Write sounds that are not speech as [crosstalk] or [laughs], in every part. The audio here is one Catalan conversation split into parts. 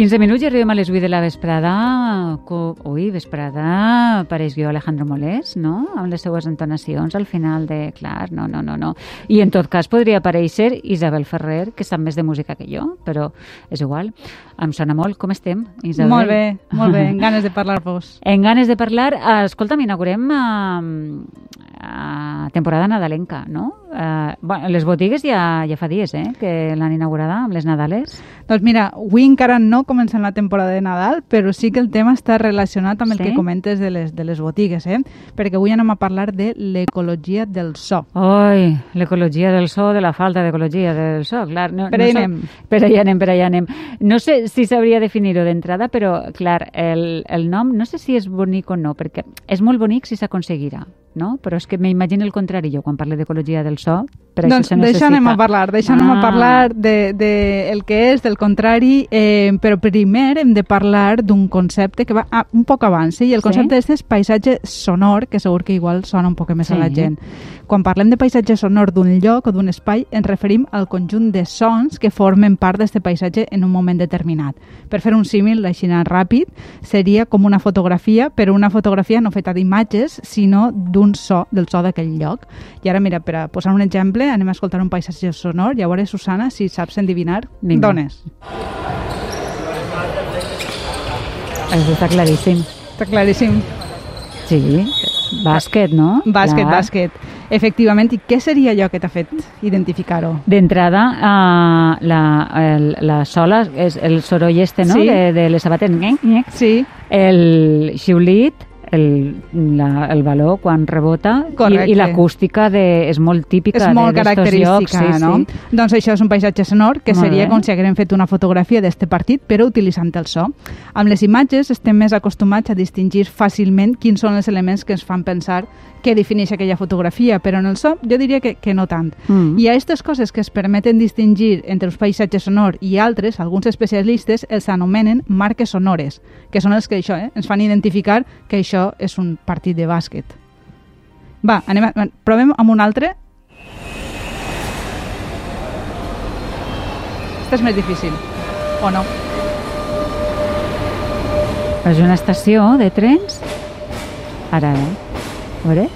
15 minuts i arribem a les 8 de la vesprada. Ui, vesprada, pareix jo Alejandro Molés, no? Amb les seues entonacions al final de... Clar, no, no, no, no. I en tot cas podria aparèixer Isabel Ferrer, que sap més de música que jo, però és igual. Em sona molt. Com estem, Isabel? Molt bé, molt bé. [laughs] En ganes de parlar-vos. En ganes de parlar. Escolta'm, inaugurem a, a temporada nadalenca, no? Uh, bueno, les botigues ja, ja fa dies, eh?, que l'han inaugurada amb les Nadales. Doncs mira, avui encara no comencem la temporada de Nadal, però sí que el tema està relacionat amb el Sí? que comentes de les, de les botigues, eh? Perquè avui anem a parlar de l'ecologia del so. Oi, l'ecologia del so, de la falta d'ecologia del so, clar. No, Per no ahí so- anem. Per allà anem, per allà anem. No sé si sabria definir-ho d'entrada, però, clar, el, el nom no sé si és bonic o no, perquè és molt bonic si s'aconseguirà, no? Però és que m'imagino el contrari, jo, quan parlo d'ecologia del so, per doncs això se necessita... d'això anem a parlar, d'això anem a Ah. parlar de, de el que és, del contrari, eh, però primer hem de parlar d'un concepte que va ah, un poc abans, sí? i el Sí? concepte este és paisatge sonor, que segur que igual sona un poc més a la Sí. gent. Quan parlem de paisatge sonor d'un lloc o d'un espai, ens referim al conjunt de sons que formen part d'aquest paisatge en un moment determinat. Per fer un símil així ràpid, seria com una fotografia, però una fotografia no feta d'imatges, sinó d'un so, del so d'aquell lloc. I ara, mira, per a posar un exemple, anem a escoltar un paisatge sonor veure, Susana, si saps endivinar Vinga. d'on és. Això està claríssim. Està claríssim. Sí, bàsquet, no? Bàsquet, Clar. bàsquet. Efectivament, i què seria allò que t'ha fet identificar-ho? D'entrada, uh, la, el, la sola, és el soroll este, no?, Sí. de, de les sabates. Sí, el xiulit, el, la, el baló quan rebota i, Correcte. i l'acústica de- és molt típica és molt d'estos llocs. característica, sí, no? Sí. Doncs això és un paisatge sonor que Molt seria bé. com si haguérem fet una fotografia d'este partit, però utilitzant el so. Amb les imatges estem més acostumats a distingir fàcilment quins són els elements que ens fan pensar què defineix aquella fotografia, però en el so jo diria que, que no tant. Mm. I a aquestes coses que es permeten distingir entre els paisatges sonor i altres, alguns especialistes els anomenen marques sonores, que són els que això, eh, ens fan identificar que això és un partit de bàsquet. Va, anem a, provem amb un altre. Este és més difícil, o no? És una estació de trens? Ara, eh? A veure.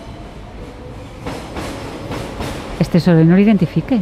Este soroll no l'identifique.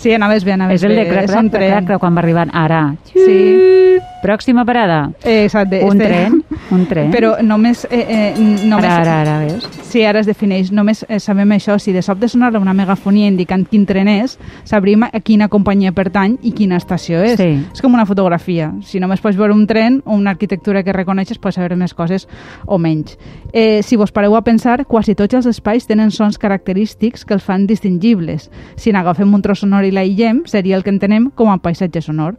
Sí, anaves bé, anaves És el de bé. crac, crac, quan va arribant. Ara. Sí, Pròxima parada. eh, exacte. Un este- tren, un tren. Però només... Eh, eh, només Ara, ara, ara, veus? Sí, ara es defineix. Només eh, sabem això. Si de sobte sonar una megafonia indicant quin tren és, sabríem a quina companyia pertany i quina estació és. Sí. És com una fotografia. Si només pots veure un tren o una arquitectura que reconeixes, pots saber més coses o menys. Eh, si vos pareu a pensar, quasi tots els espais tenen sons característics que els fan distingibles. Si n'agafem un tros sonor i l'aïllem, seria el que entenem com a paisatge sonor.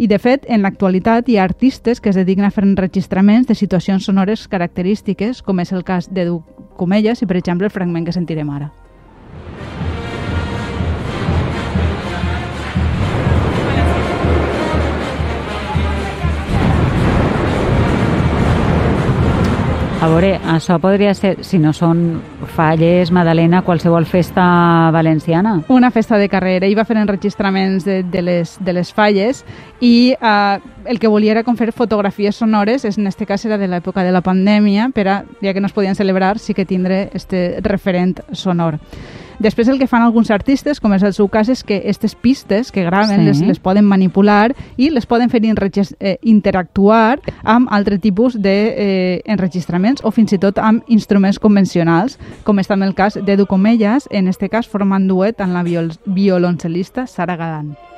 I, de fet, en l'actualitat hi ha artistes que es dediquen a fer enregistraments de situacions sonores característiques, com és el cas d'Edu Comelles i, per exemple, el fragment que sentirem ara. A veure, això podria ser, si no són falles, Madalena, qualsevol festa valenciana. Una festa de carrera, i va fer enregistraments de, de, les, de les falles i eh, el que volia era com fer fotografies sonores, en este cas era de l'època de la pandèmia, per ja que no es podien celebrar, sí que tindre este referent sonor. Després el que fan alguns artistes, com és el seu cas, és que aquestes pistes que graven Sí. les, les poden manipular i les poden fer eh, interactuar amb altre tipus d'enregistraments o fins i tot amb instruments convencionals, com és també el cas d'Edu Comellas, en este cas formant duet amb la viol violoncel·lista Sara Gadan.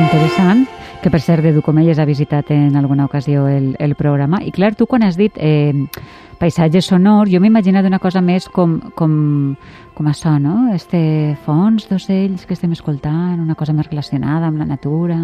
Interessant. Que per cert, Edu Comelles ha visitat en alguna ocasió el, el programa. I clar, tu quan has dit eh, paisatge sonor, jo m'he imaginat una cosa més com, com, com això, no? Este fons d'ocells que estem escoltant, una cosa més relacionada amb la natura...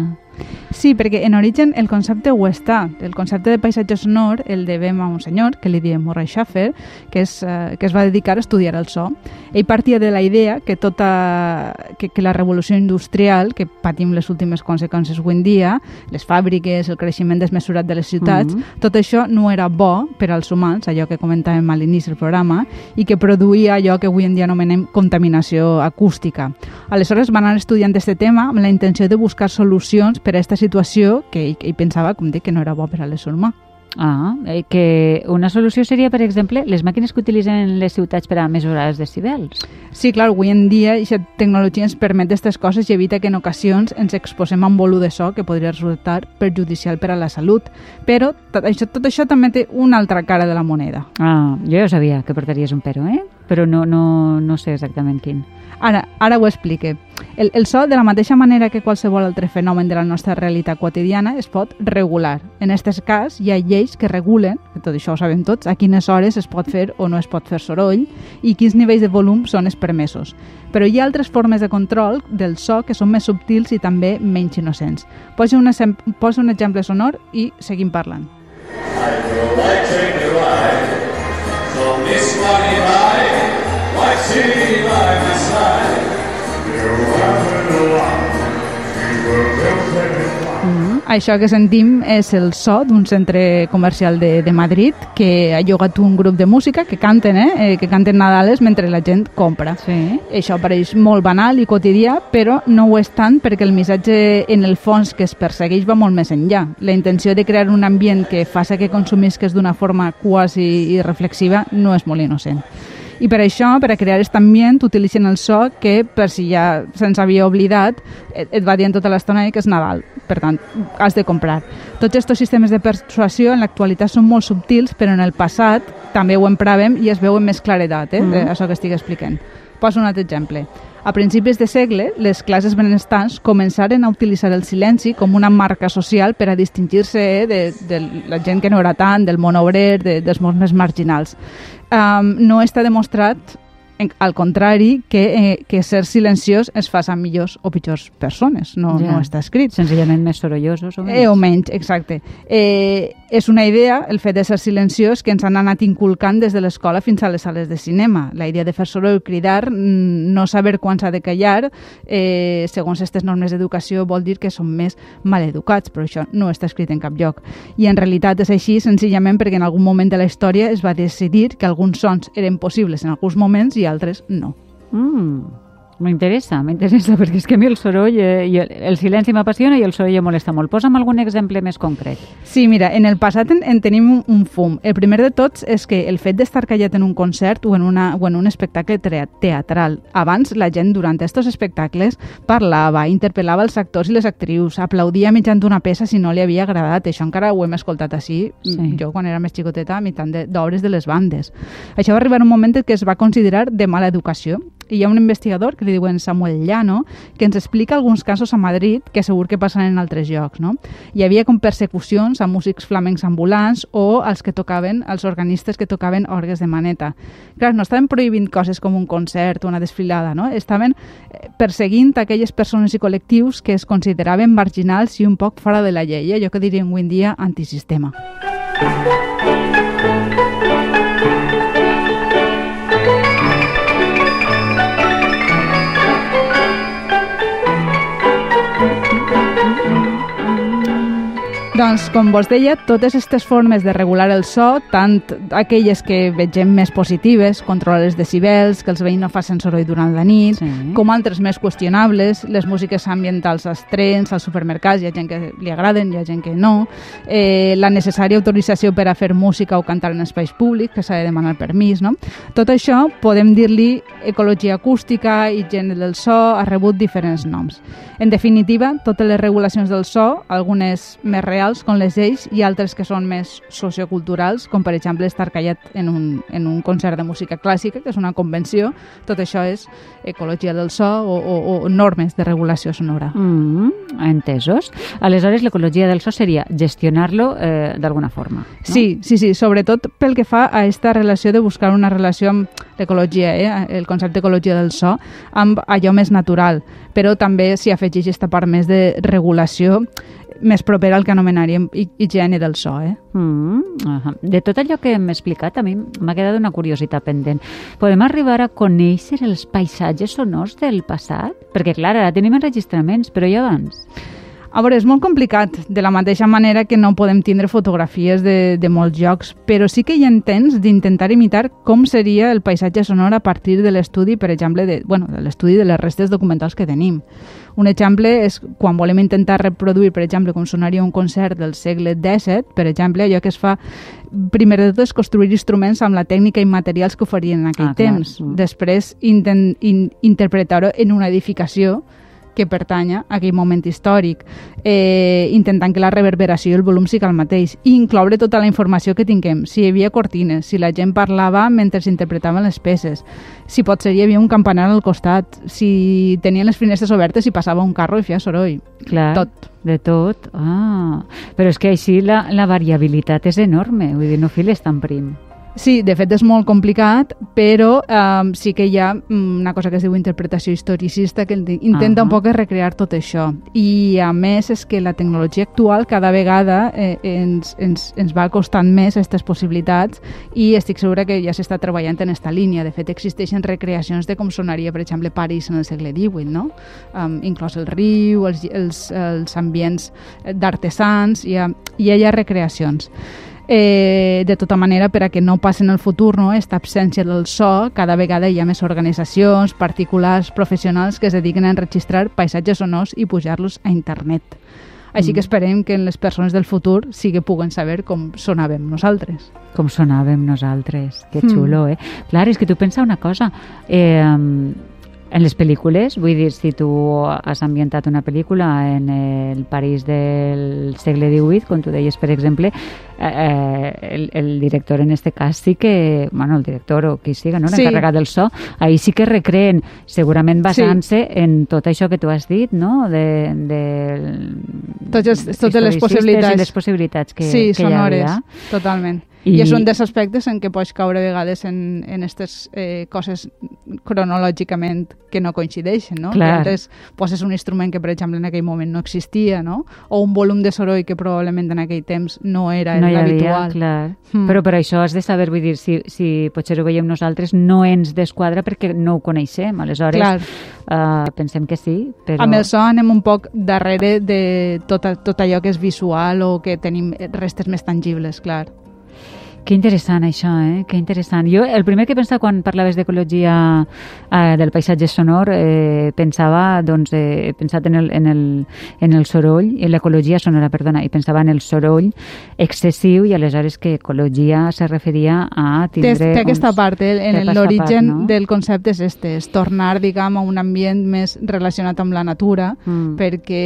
Sí, perquè en origen el concepte ho està. El concepte de paisatge sonor el devem a un senyor que li diem Murray Schaffer, que, és, eh, que es va dedicar a estudiar el so. Ell partia de la idea que tota que, que la revolució industrial que patim les últimes conseqüències avui en dia, les fàbriques, el creixement desmesurat de les ciutats, mm -hmm. tot això no era bo per als humans, allò que comentàvem a l'inici del programa, i que produïa allò que avui en dia anomenem contaminació acústica. Aleshores van anar estudiant aquest tema amb la intenció de buscar solucions per a aquesta situació que ell, ell pensava, com dic, que no era bo per a l'ésser humà. Ah, eh, que una solució seria, per exemple, les màquines que utilitzen les ciutats per a mesurar els decibels. Sí, clar, avui en dia aquesta tecnologia ens permet aquestes coses i evita que en ocasions ens exposem a un volum de so que podria resultar perjudicial per a la salut. Però tot això, tot això també té una altra cara de la moneda. Ah, jo ja sabia que portaries un pero, eh? Però no, no, no sé exactament quin. Ara, ara ho explique. El, el so, de la mateixa manera que qualsevol altre fenomen de la nostra realitat quotidiana, es pot regular. En aquest cas, hi ha lleis que regulen, que tot això ho sabem tots, a quines hores es pot fer o no es pot fer soroll i quins nivells de volum són els permesos. Però hi ha altres formes de control del so que són més subtils i també menys innocents. Posa un, posa un exemple sonor i seguim parlant. I like so this money by, like city by my side. Mm -hmm. Això que sentim és el so d'un centre comercial de, de Madrid que ha llogat un grup de música que canten, eh? eh que canten Nadales mentre la gent compra. Sí. Això pareix molt banal i quotidià, però no ho és tant perquè el missatge en el fons que es persegueix va molt més enllà. La intenció de crear un ambient que faci que consumisques d'una forma quasi reflexiva no és molt innocent. I per això, per a crear aquest ambient, utilitzen el so que, per si ja se'ns havia oblidat, et, et va dient tota l'estona que és Nadal. Per tant, has de comprar. Tots aquests sistemes de persuasió en l'actualitat són molt subtils, però en el passat també ho empràvem i es veu amb més claredat, eh? Mm. això que estic explicant. Poso un altre exemple. A principis de segle, les classes benestants començaren a utilitzar el silenci com una marca social per a distingir-se eh, de, de la gent que no era tant, del món obrer, de, dels mons més marginals. Um, no està demostrat al contrari, que, eh, que ser silenciós es fa a millors o pitjors persones. No, ja. no està escrit. Senzillament més sorollosos o menys. Eh, o menys, exacte. Eh, és una idea, el fet de ser silenciós, que ens han anat inculcant des de l'escola fins a les sales de cinema. La idea de fer soroll, cridar, mm, no saber quan s'ha de callar, eh, segons aquestes normes d'educació, vol dir que són més maleducats, però això no està escrit en cap lloc. I en realitat és així senzillament perquè en algun moment de la història es va decidir que alguns sons eren possibles en alguns moments i altres no. Mm. M'interessa, m'interessa, [laughs] perquè és que a mi el soroll eh, i el, el silenci m'apassiona i el soroll em molesta molt. Posa'm algun exemple més concret. Sí, mira, en el passat en, en tenim un, un fum. El primer de tots és que el fet d'estar callat en un concert o en, una, o en un espectacle teatral. Abans la gent durant aquests espectacles parlava, interpel·lava els actors i les actrius, aplaudia mitjan d'una peça si no li havia agradat. Això encara ho hem escoltat així, sí. jo quan era més xicoteta, mitjan d'obres de, de les bandes. Això va arribar un moment que es va considerar de mala educació i hi ha un investigador que li diuen Samuel Llano que ens explica alguns casos a Madrid que segur que passen en altres llocs. No? Hi havia com persecucions a músics flamencs ambulants o als que tocaven, els organistes que tocaven orgues de maneta. Clar, no estaven prohibint coses com un concert o una desfilada, no? estaven eh, perseguint aquelles persones i col·lectius que es consideraven marginals i un poc fora de la llei, allò que diríem avui en dia antisistema. Doncs, com vos deia, totes aquestes formes de regular el so, tant aquelles que vegem més positives, controlar els decibels, que els veïns no facin soroll durant la nit, sí. com altres més qüestionables, les músiques ambientals als trens, als supermercats, hi ha gent que li agraden, hi ha gent que no, eh, la necessària autorització per a fer música o cantar en espais públics, que s'ha de demanar permís, no? Tot això podem dir-li ecologia acústica, higiene del so, ha rebut diferents noms. En definitiva, totes les regulacions del so, algunes més reals reals, com les lleis, i altres que són més socioculturals, com per exemple estar callat en un, en un concert de música clàssica, que és una convenció. Tot això és ecologia del so o, o, o normes de regulació sonora. Mm, entesos. Aleshores, l'ecologia del so seria gestionar-lo eh, d'alguna forma. No? Sí, sí, sí, sobretot pel que fa a aquesta relació de buscar una relació amb l'ecologia, eh, el concepte d'ecologia del so, amb allò més natural, però també s'hi afegeix aquesta part més de regulació més propera al que anomenaríem higiene del so. Eh? Mm, uh De tot allò que hem explicat, a mi m'ha quedat una curiositat pendent. Podem arribar a conèixer els paisatges sonors del passat? Perquè, clar, ara tenim enregistraments, però i abans? A veure, és molt complicat, de la mateixa manera que no podem tindre fotografies de, de molts jocs, però sí que hi ha temps d'intentar imitar com seria el paisatge sonor a partir de l'estudi, per exemple, de, bueno, de l'estudi de les restes documentals que tenim. Un exemple és quan volem intentar reproduir, per exemple, com sonaria un concert del segle XVII, per exemple, allò que es fa primer de tot és construir instruments amb la tècnica i materials que oferien en aquell ah, temps. Clar. Mm. Després, intent, in, interpretar-ho en una edificació que pertanya a aquell moment històric, eh, intentant que la reverberació i el volum sigui el mateix, i incloure tota la informació que tinguem, si hi havia cortines, si la gent parlava mentre s'interpretaven les peces, si potser hi havia un campanar al costat, si tenien les finestres obertes i passava un carro i feia soroll. Clar, tot. de tot. Ah, però és que així la, la variabilitat és enorme, vull dir, no files tan prim. Sí, de fet és molt complicat, però um, sí que hi ha mm, una cosa que es diu interpretació historicista que intenta uh -huh. un poc recrear tot això. I a més és que la tecnologia actual cada vegada eh, ens, ens, ens va costant més aquestes possibilitats i estic segura que ja s'està treballant en aquesta línia. De fet, existeixen recreacions de com sonaria, per exemple, París en el segle XVIII, no? Um, inclòs el riu, els, els, els ambients d'artesans, hi, ha, hi ha recreacions eh, de tota manera per a que no passi en el futur no, aquesta absència del so, cada vegada hi ha més organitzacions, particulars, professionals que es dediquen a enregistrar paisatges sonors i pujar-los a internet. Així mm. que esperem que en les persones del futur sí que puguen saber com sonàvem nosaltres. Com sonàvem nosaltres, que xulo, mm. eh? Clar, és que tu pensa una cosa, eh, en les pel·lícules, vull dir, si tu has ambientat una pel·lícula en el París del segle XVIII, com tu deies, per exemple, eh, eh, el, el director en este cas sí que, bueno, el director o qui siga, no? l'encarregat sí. del so, ahir sí que recreen, segurament basant-se sí. en tot això que tu has dit, no? De, de totes, totes les possibilitats. les possibilitats que, sí, que sonores, hi havia. totalment. I, I és un dels aspectes en què pots caure a vegades en, en aquestes eh, coses cronològicament que no coincideixen, no? Clar. Que antes poses un instrument que, per exemple, en aquell moment no existia, no? O un volum de soroll que probablement en aquell temps no era no l'habitual. clar. Mm. Però per això has de saber, vull dir, si, si potser ho veiem nosaltres, no ens desquadra perquè no ho coneixem. Aleshores, clar. uh, pensem que sí, però... Amb el so anem un poc darrere de tot, tot allò que és visual o que tenim restes més tangibles, clar. Que interessant això, eh? Que interessant. Jo el primer que pensava quan parlaves d'ecologia eh, del paisatge sonor eh, pensava, doncs, eh, pensat en el, en el, en el soroll, en l'ecologia sonora, perdona, i pensava en el soroll excessiu i aleshores que ecologia se referia a tindre... Té, té aquesta part, eh? en l'origen no? del concepte és este, és tornar, diguem, a un ambient més relacionat amb la natura, mm. perquè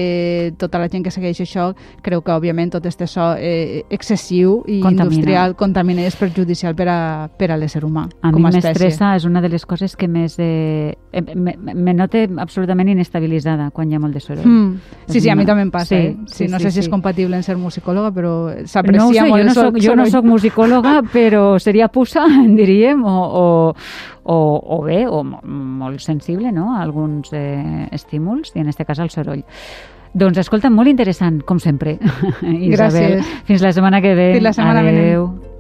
tota la gent que segueix això creu que, òbviament, tot este so eh, excessiu i Contamina. industrial contamina contaminant és perjudicial per a, per a l'ésser humà a com a espècie. A mi m'estressa, és una de les coses que més... Eh, me, me note absolutament inestabilitzada quan hi ha molt de soroll. Mm. Sí, sí, a mi també em passa. Sí, eh? sí, sí, no sé sí, si és compatible en ser musicòloga, però s'aprecia no sé, molt jo no soc, Jo no soc musicòloga, [laughs] però seria puça, [laughs] diríem, o, o, o, o bé, o molt sensible no? a alguns eh, estímuls, i en aquest cas al soroll. Doncs escolta, molt interessant, com sempre, [laughs] Isabel. Gràcies. Fins la setmana que ve. Fins la setmana Adeu. Venent.